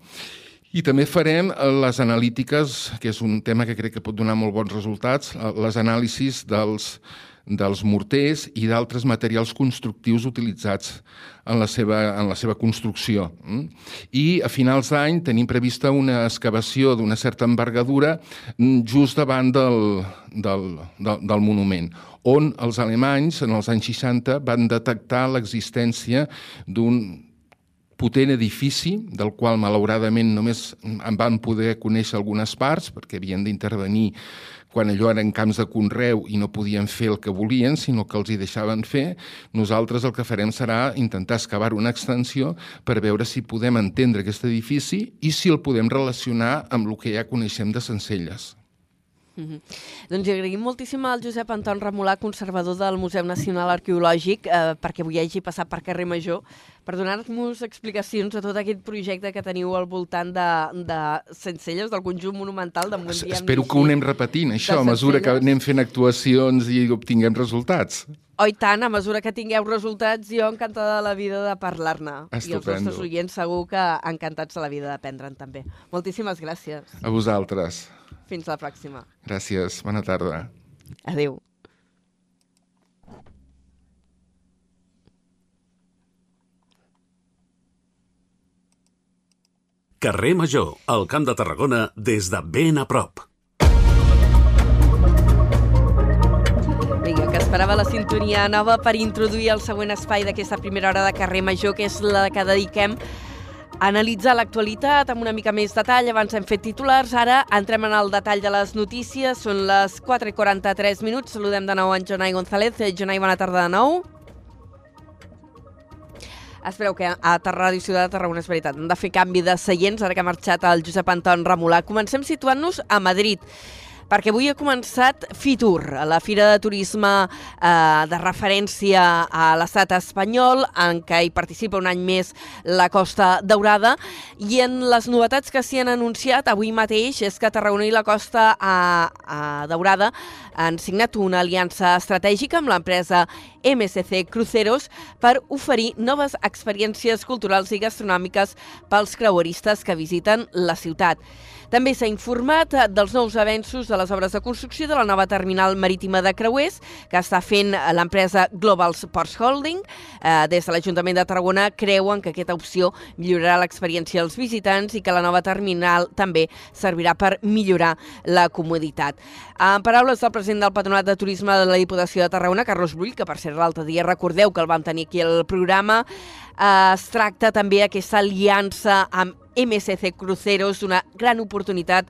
I també farem eh, les analítiques, que és un tema que crec que pot donar molt bons resultats, eh, les anàlisis dels, dels morters i d'altres materials constructius utilitzats en la seva, en la seva construcció. Mm? I a finals d'any tenim prevista una excavació d'una certa envergadura mm, just davant del, del, del, del monument, on els alemanys, en els anys 60, van detectar l'existència d'un potent edifici, del qual malauradament només en van poder conèixer algunes parts, perquè havien d'intervenir quan allò eren camps de conreu i no podien fer el que volien, sinó que els hi deixaven fer, nosaltres el que farem serà intentar excavar una extensió per veure si podem entendre aquest edifici i si el podem relacionar amb el que ja coneixem de Sencelles. Mm -hmm. Doncs li agraïm moltíssim al Josep Anton Remolà, conservador del Museu Nacional Arqueològic, eh, perquè avui hagi passat per carrer Major, per donar-nos explicacions de tot aquest projecte que teniu al voltant de, de Sencelles, del conjunt monumental de Montbriam. Espero que ho anem repetint, això, a mesura que anem fent actuacions i obtinguem resultats. Oh, i tant, a mesura que tingueu resultats, jo encantada de la vida de parlar-ne. I els nostres oients segur que encantats de la vida d'aprendre'n també. Moltíssimes gràcies. A vosaltres. Fins la pròxima. Gràcies. Bona tarda. Adéu. Carrer Major, al Camp de Tarragona, des de ben a prop. Vinga, que esperava la sintonia nova per introduir el següent espai d'aquesta primera hora de Carrer Major, que és la que dediquem analitzar l'actualitat amb una mica més detall. Abans hem fet titulars, ara entrem en el detall de les notícies. Són les 4 i 43 minuts. Saludem de nou en Jonai González. Eh, Jonai, bona tarda de nou. Espereu que a Ràdio Ciutat de Tarragona és veritat. Hem de fer canvi de seients, ara que ha marxat el Josep Anton Remolà. Comencem situant-nos a Madrid perquè avui ha començat FITUR, la Fira de Turisme eh, de referència a l'estat espanyol, en què hi participa un any més la Costa Daurada, i en les novetats que s'hi han anunciat avui mateix és que Tarragona i la Costa a, a Daurada han signat una aliança estratègica amb l'empresa MSC Cruceros per oferir noves experiències culturals i gastronòmiques pels creueristes que visiten la ciutat. També s'ha informat eh, dels nous avenços de les obres de construcció de la nova terminal marítima de creuers que està fent eh, l'empresa Global Sports Holding. Eh, des de l'Ajuntament de Tarragona creuen que aquesta opció millorarà l'experiència dels visitants i que la nova terminal també servirà per millorar la comoditat. En paraules del president del Patronat de Turisme de la Diputació de Tarragona, Carlos Brull, que per ser l'altre dia recordeu que el vam tenir aquí al programa, eh, es tracta també aquesta aliança amb MSC Cruceros, una gran oportunitat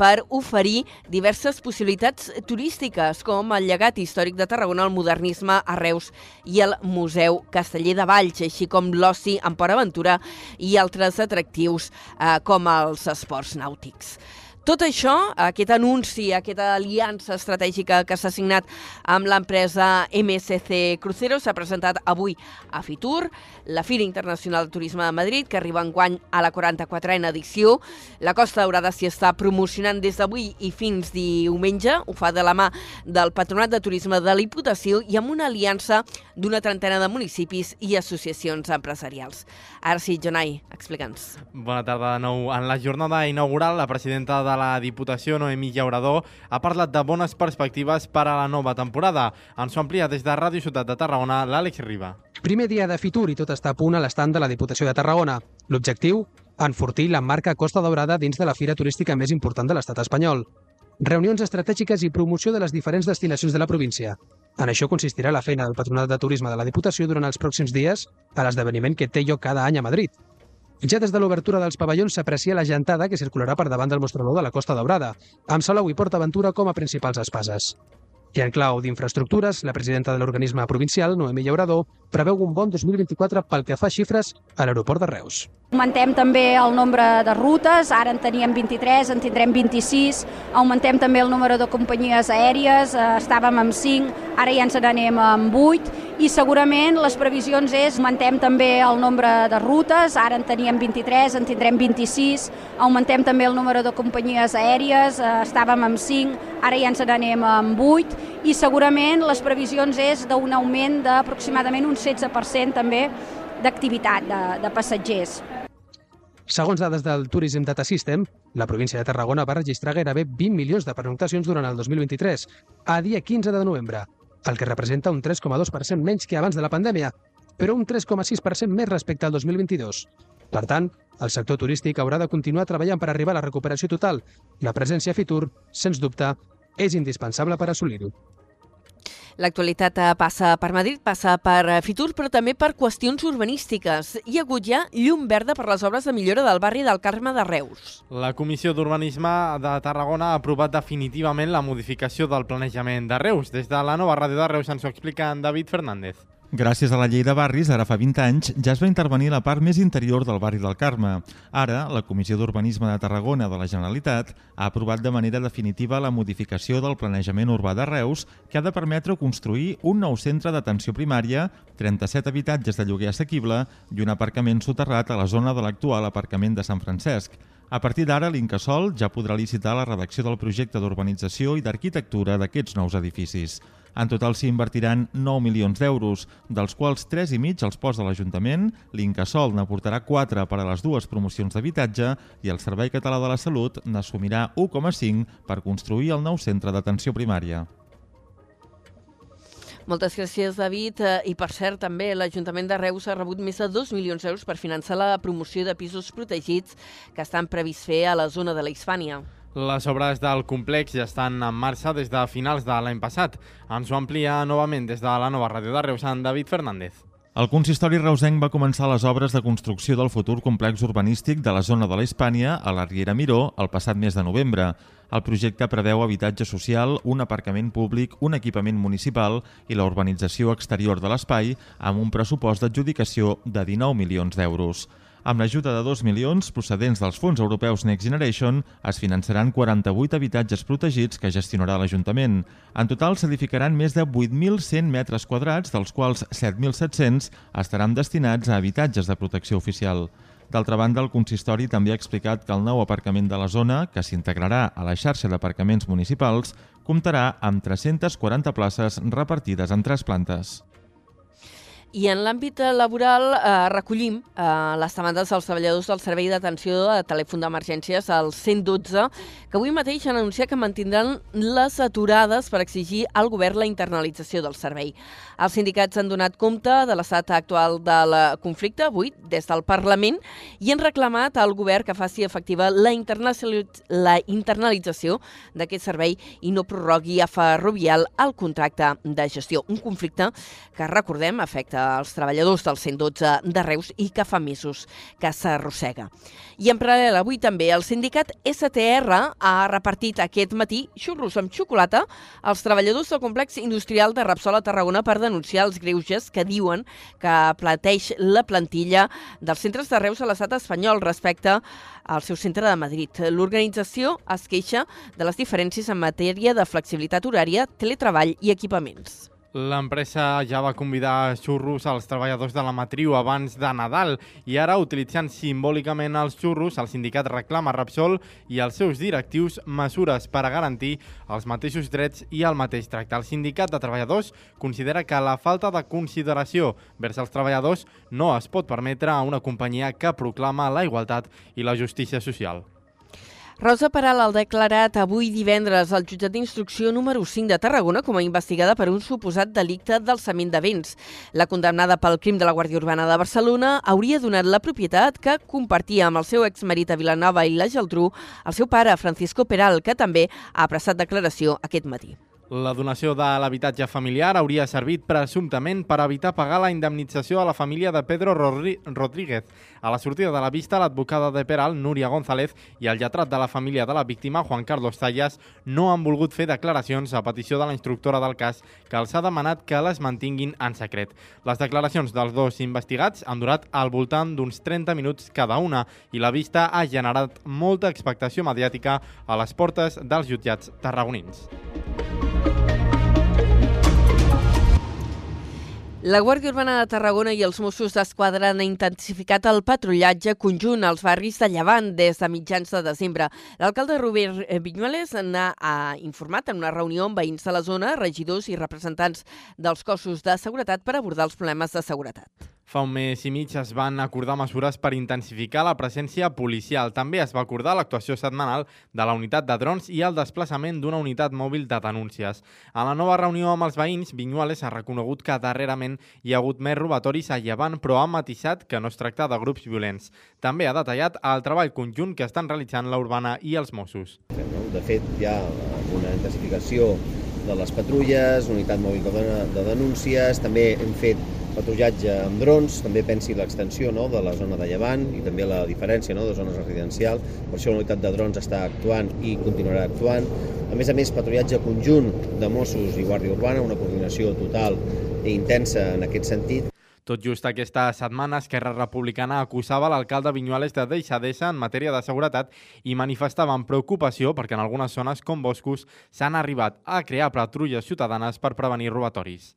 per oferir diverses possibilitats turístiques, com el llegat històric de Tarragona, el modernisme a Reus i el Museu Casteller de Valls, així com l'oci en Port Aventura i altres atractius eh, com els esports nàutics. Tot això, aquest anunci, aquesta aliança estratègica que s'ha signat amb l'empresa MSC Crucero s'ha presentat avui a Fitur, la Fira Internacional de Turisme de Madrid, que arriba enguany a la 44a edició. La Costa Daurada s'hi està promocionant des d'avui i fins diumenge. Ho fa de la mà del Patronat de Turisme de la Diputació i amb una aliança d'una trentena de municipis i associacions empresarials. Ara sí, Jonai, explica'ns. Bona tarda de nou. En la jornada inaugural, la presidenta de de la Diputació, Noemí Llaurador, ha parlat de bones perspectives per a la nova temporada. Ens ho amplia des de Ràdio Ciutat de Tarragona, l'Àlex Riba. Primer dia de Fitur i tot està a punt a l'estand de la Diputació de Tarragona. L'objectiu? Enfortir la marca Costa Daurada dins de la fira turística més important de l'estat espanyol. Reunions estratègiques i promoció de les diferents destinacions de la província. En això consistirà la feina del Patronat de Turisme de la Diputació durant els pròxims dies a l'esdeveniment que té lloc cada any a Madrid, ja des de l'obertura dels pavellons s'aprecia la gentada que circularà per davant del mostrador de la Costa Daurada, amb Salou i Port Aventura com a principals espases. I en clau d'infraestructures, la presidenta de l'organisme provincial, Noemí Llaurador, preveu un bon 2024 pel que fa a xifres a l'aeroport de Reus. Augmentem també el nombre de rutes, ara en teníem 23, en tindrem 26, augmentem també el número de companyies aèries, eh, estàvem amb 5, ara ja ens n'anem amb 8, i segurament les previsions és augmentem també el nombre de rutes, ara en teníem 23, en tindrem 26, augmentem també el número de companyies aèries, eh, estàvem amb 5, ara ja ens n'anem amb 8, i segurament les previsions és d'un augment d'aproximadament un 16% també d'activitat de, de passatgers. Segons dades del Tourism Data System, la província de Tarragona va registrar gairebé 20 milions de pernoctacions durant el 2023, a dia 15 de novembre, el que representa un 3,2% menys que abans de la pandèmia, però un 3,6% més respecte al 2022. Per tant, el sector turístic haurà de continuar treballant per arribar a la recuperació total. La presència a Fitur, sens dubte, és indispensable per assolir-ho. L'actualitat eh, passa per Madrid, passa per eh, Fitur, però també per qüestions urbanístiques. Hi ha hagut ja llum verda per les obres de millora del barri del Carme de Reus. La Comissió d'Urbanisme de Tarragona ha aprovat definitivament la modificació del planejament de Reus. Des de la nova ràdio de Reus ens ho explica en David Fernández. Gràcies a la llei de barris, ara fa 20 anys, ja es va intervenir la part més interior del barri del Carme. Ara, la Comissió d'Urbanisme de Tarragona de la Generalitat ha aprovat de manera definitiva la modificació del planejament urbà de Reus que ha de permetre construir un nou centre d'atenció primària, 37 habitatges de lloguer assequible i un aparcament soterrat a la zona de l'actual aparcament de Sant Francesc. A partir d'ara, l'Incasol ja podrà licitar la redacció del projecte d'urbanització i d'arquitectura d'aquests nous edificis. En total s'hi invertiran 9 milions d'euros, dels quals 3 i mig els posa l'Ajuntament, l'Incasol n'aportarà 4 per a les dues promocions d'habitatge i el Servei Català de la Salut n'assumirà 1,5 per construir el nou centre d'atenció primària. Moltes gràcies, David. Eh, I, per cert, també l'Ajuntament de Reus ha rebut més de 2 milions d'euros per finançar la promoció de pisos protegits que estan previst fer a la zona de la Hispània. Les obres del complex ja estan en marxa des de finals de l'any passat. Ens ho amplia novament des de la nova ràdio de Reus, en David Fernández. El consistori reusenc va començar les obres de construcció del futur complex urbanístic de la zona de la Hispània a la Riera Miró el passat mes de novembre. El projecte preveu habitatge social, un aparcament públic, un equipament municipal i la urbanització exterior de l'espai amb un pressupost d'adjudicació de 19 milions d'euros. Amb l'ajuda de 2 milions procedents dels fons europeus Next Generation es finançaran 48 habitatges protegits que gestionarà l'Ajuntament. En total s'edificaran més de 8.100 metres quadrats, dels quals 7.700 estaran destinats a habitatges de protecció oficial. D'altra banda, el consistori també ha explicat que el nou aparcament de la zona, que s'integrarà a la xarxa d'aparcaments municipals, comptarà amb 340 places repartides en tres plantes. I en l'àmbit laboral eh, recollim eh, les demandes dels treballadors del Servei d'Atenció de Telèfon d'Emergències al 112, que avui mateix han anunciat que mantindran les aturades per exigir al govern la internalització del servei. Els sindicats han donat compte de l'estat actual del conflicte avui des del Parlament i han reclamat al govern que faci efectiva la, la internalització d'aquest servei i no prorrogui a Ferrovial el contracte de gestió. Un conflicte que, recordem, afecta dels treballadors del 112 de Reus i que fa mesos que s'arrossega. I en paral·lel avui també el sindicat STR ha repartit aquest matí xurros amb xocolata als treballadors del complex industrial de Repsol a Tarragona per denunciar els greuges que diuen que plateix la plantilla dels centres de Reus a l'estat espanyol respecte al seu centre de Madrid. L'organització es queixa de les diferències en matèria de flexibilitat horària, teletreball i equipaments. L'empresa ja va convidar xurros als treballadors de la matriu abans de Nadal i ara, utilitzant simbòlicament els xurros, el sindicat reclama Repsol i als seus directius mesures per a garantir els mateixos drets i el mateix tracte. El sindicat de treballadors considera que la falta de consideració vers els treballadors no es pot permetre a una companyia que proclama la igualtat i la justícia social. Rosa Peral ha declarat avui divendres al jutjat d'instrucció número 5 de Tarragona com a investigada per un suposat delicte d'alçament de béns. La condemnada pel crim de la Guàrdia Urbana de Barcelona hauria donat la propietat que compartia amb el seu exmarit a Vilanova i la Geltrú el seu pare, Francisco Peral, que també ha prestat declaració aquest matí. La donació de l'habitatge familiar hauria servit presumptament per evitar pagar la indemnització a la família de Pedro Rodríguez. A la sortida de la vista, l'advocada de Peral, Núria González, i el lletrat de la família de la víctima, Juan Carlos Tallas, no han volgut fer declaracions a petició de la instructora del cas que els ha demanat que les mantinguin en secret. Les declaracions dels dos investigats han durat al voltant d'uns 30 minuts cada una i la vista ha generat molta expectació mediàtica a les portes dels jutjats tarragonins. La Guàrdia Urbana de Tarragona i els Mossos d'Esquadra han intensificat el patrullatge conjunt als barris de Llevant des de mitjans de desembre. L'alcalde Robert Viñuales n'ha informat en una reunió amb veïns de la zona, regidors i representants dels cossos de seguretat per abordar els problemes de seguretat. Fa un mes i mig es van acordar mesures per intensificar la presència policial. També es va acordar l'actuació setmanal de la unitat de drons i el desplaçament d'una unitat mòbil de denúncies. A la nova reunió amb els veïns, Vinyuales ha reconegut que darrerament hi ha hagut més robatoris a Llevant, però ha matisat que no es tracta de grups violents. També ha detallat el treball conjunt que estan realitzant la Urbana i els Mossos. De fet, hi ha una intensificació de les patrulles, unitat mòbil de, de denúncies, també hem fet patrullatge amb drons, també pensi l'extensió no, de la zona de Llevant i també la diferència no, de zones residencials. Per això la unitat de drons està actuant i continuarà actuant. A més a més, patrullatge conjunt de Mossos i Guàrdia Urbana, una coordinació total intensa en aquest sentit. Tot just aquesta setmana, Esquerra Republicana acusava l'alcalde Vinyuales de deixadesa en matèria de seguretat i manifestaven preocupació perquè en algunes zones, com boscos, s'han arribat a crear patrulles ciutadanes per prevenir robatoris.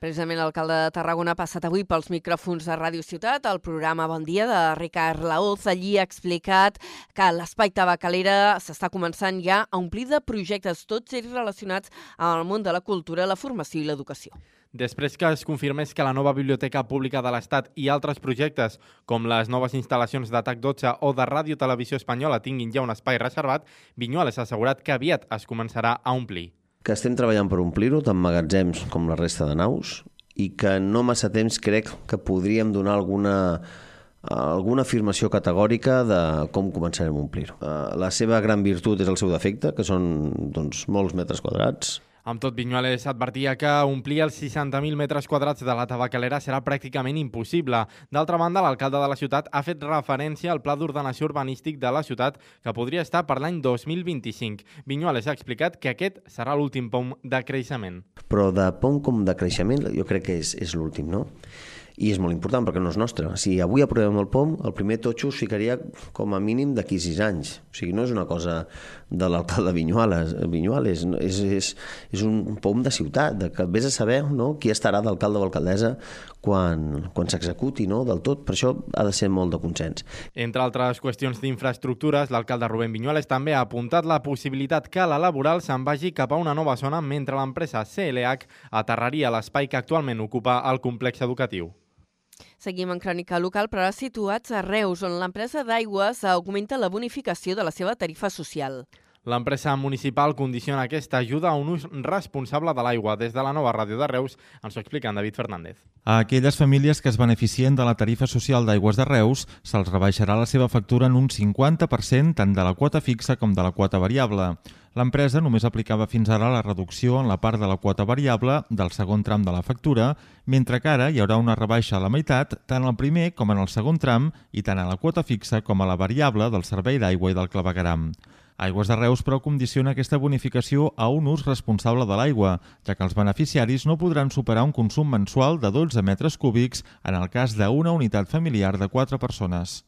Precisament l'alcalde de Tarragona ha passat avui pels micròfons de Ràdio Ciutat, al programa Bon Dia de Ricard Laoz. Allí ha explicat que l'espai tabacalera s'està començant ja a omplir de projectes, tots ells relacionats amb el món de la cultura, la formació i l'educació. Després que es confirmés que la nova Biblioteca Pública de l'Estat i altres projectes, com les noves instal·lacions d'Atac 12 o de Ràdio Televisió Espanyola tinguin ja un espai reservat, Vinyuales ha assegurat que aviat es començarà a omplir que estem treballant per omplir-ho, tant magatzems com la resta de naus, i que no massa temps crec que podríem donar alguna alguna afirmació categòrica de com començarem a omplir-ho. Eh, la seva gran virtut és el seu defecte, que són doncs, molts metres quadrats, amb tot, Vinyuales advertia que omplir els 60.000 metres quadrats de la tabacalera serà pràcticament impossible. D'altra banda, l'alcalde de la ciutat ha fet referència al pla d'ordenació urbanístic de la ciutat que podria estar per l'any 2025. Vinyuales ha explicat que aquest serà l'últim pom de creixement. Però de pom com de creixement jo crec que és, és l'últim, no? I és molt important perquè no és nostre. Si avui aprovem el POM, el primer totxo es ficaria com a mínim d'aquí sis anys. O sigui, no és una cosa de l'alcalde Vinyuales, Vinyuales és, és, és un POM de ciutat, de que vés a saber no, qui estarà d'alcalde o alcaldessa quan, quan s'executi no, del tot. Per això ha de ser molt de consens. Entre altres qüestions d'infraestructures, l'alcalde Rubén Vinyuales també ha apuntat la possibilitat que la laboral se'n vagi cap a una nova zona mentre l'empresa CLH aterraria l'espai que actualment ocupa el complex educatiu. Seguim en crònica local, però ara situats a Reus, on l'empresa d'aigües augmenta la bonificació de la seva tarifa social. L'empresa municipal condiciona aquesta ajuda a un ús responsable de l'aigua. Des de la nova ràdio de Reus ens ho explica en David Fernández. A aquelles famílies que es beneficien de la tarifa social d'aigües de Reus se'ls rebaixarà la seva factura en un 50% tant de la quota fixa com de la quota variable. L'empresa només aplicava fins ara la reducció en la part de la quota variable del segon tram de la factura, mentre que ara hi haurà una rebaixa a la meitat tant al primer com en el segon tram i tant a la quota fixa com a la variable del servei d'aigua i del clavegaram. Aigües de Reus, però, condiciona aquesta bonificació a un ús responsable de l'aigua, ja que els beneficiaris no podran superar un consum mensual de 12 metres cúbics en el cas d'una unitat familiar de 4 persones.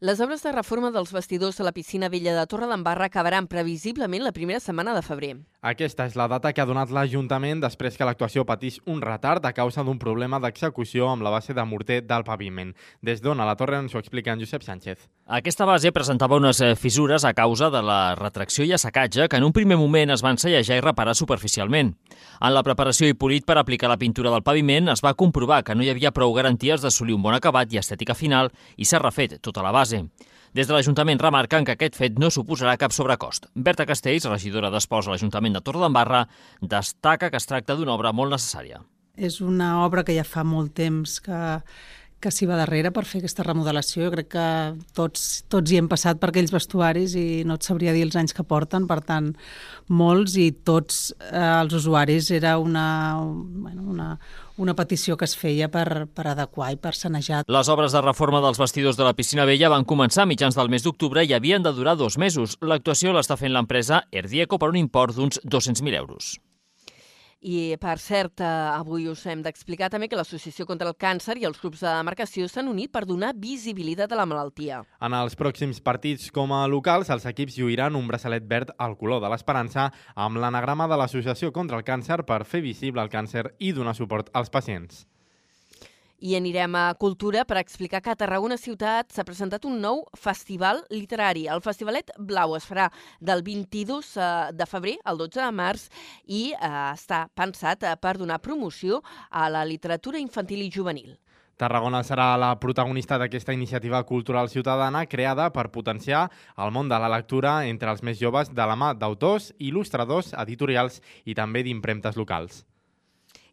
Les obres de reforma dels vestidors de la piscina vella de Torre d'Embarra acabaran previsiblement la primera setmana de febrer. Aquesta és la data que ha donat l'Ajuntament després que l'actuació patís un retard a causa d'un problema d'execució amb la base de morter del paviment. Des d'on a la torre ens ho explica en Josep Sánchez. Aquesta base presentava unes eh, fissures a causa de la retracció i assecatge que en un primer moment es van sellejar i reparar superficialment. En la preparació i polit per aplicar la pintura del paviment es va comprovar que no hi havia prou garanties d'assolir un bon acabat i estètica final i s'ha refet tota la base base. Des de l'Ajuntament remarquen que aquest fet no suposarà cap sobrecost. Berta Castells, regidora d'Esports a l'Ajuntament de Torredembarra, destaca que es tracta d'una obra molt necessària. És una obra que ja fa molt temps que, que s'hi va darrere per fer aquesta remodelació. Jo crec que tots, tots hi hem passat per aquells vestuaris i no et sabria dir els anys que porten, per tant, molts i tots eh, els usuaris era una, bueno, una, una petició que es feia per, per adequar i per sanejar. Les obres de reforma dels vestidors de la piscina vella van començar a mitjans del mes d'octubre i havien de durar dos mesos. L'actuació l'està fent l'empresa Erdieco per un import d'uns 200.000 euros. I, per cert, eh, avui us hem d'explicar també que l'Associació contra el Càncer i els grups de demarcació s'han unit per donar visibilitat a la malaltia. En els pròxims partits com a locals, els equips lluiran un braçalet verd al color de l'esperança amb l'anagrama de l'Associació contra el Càncer per fer visible el càncer i donar suport als pacients. I anirem a Cultura per explicar que a Tarragona Ciutat s'ha presentat un nou festival literari. El Festivalet Blau es farà del 22 eh, de febrer al 12 de març i eh, està pensat eh, per donar promoció a la literatura infantil i juvenil. Tarragona serà la protagonista d'aquesta iniciativa cultural ciutadana creada per potenciar el món de la lectura entre els més joves de la mà d'autors, il·lustradors, editorials i també d'impremtes locals.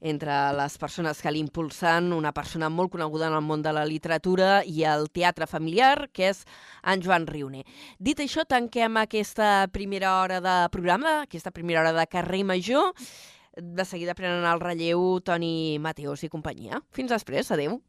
Entre les persones que l'impulsen, una persona molt coneguda en el món de la literatura i el teatre familiar, que és en Joan Riuner. Dit això, tanquem aquesta primera hora de programa, aquesta primera hora de carrer major. De seguida prenen el relleu Toni Mateos i companyia. Fins després, adeu.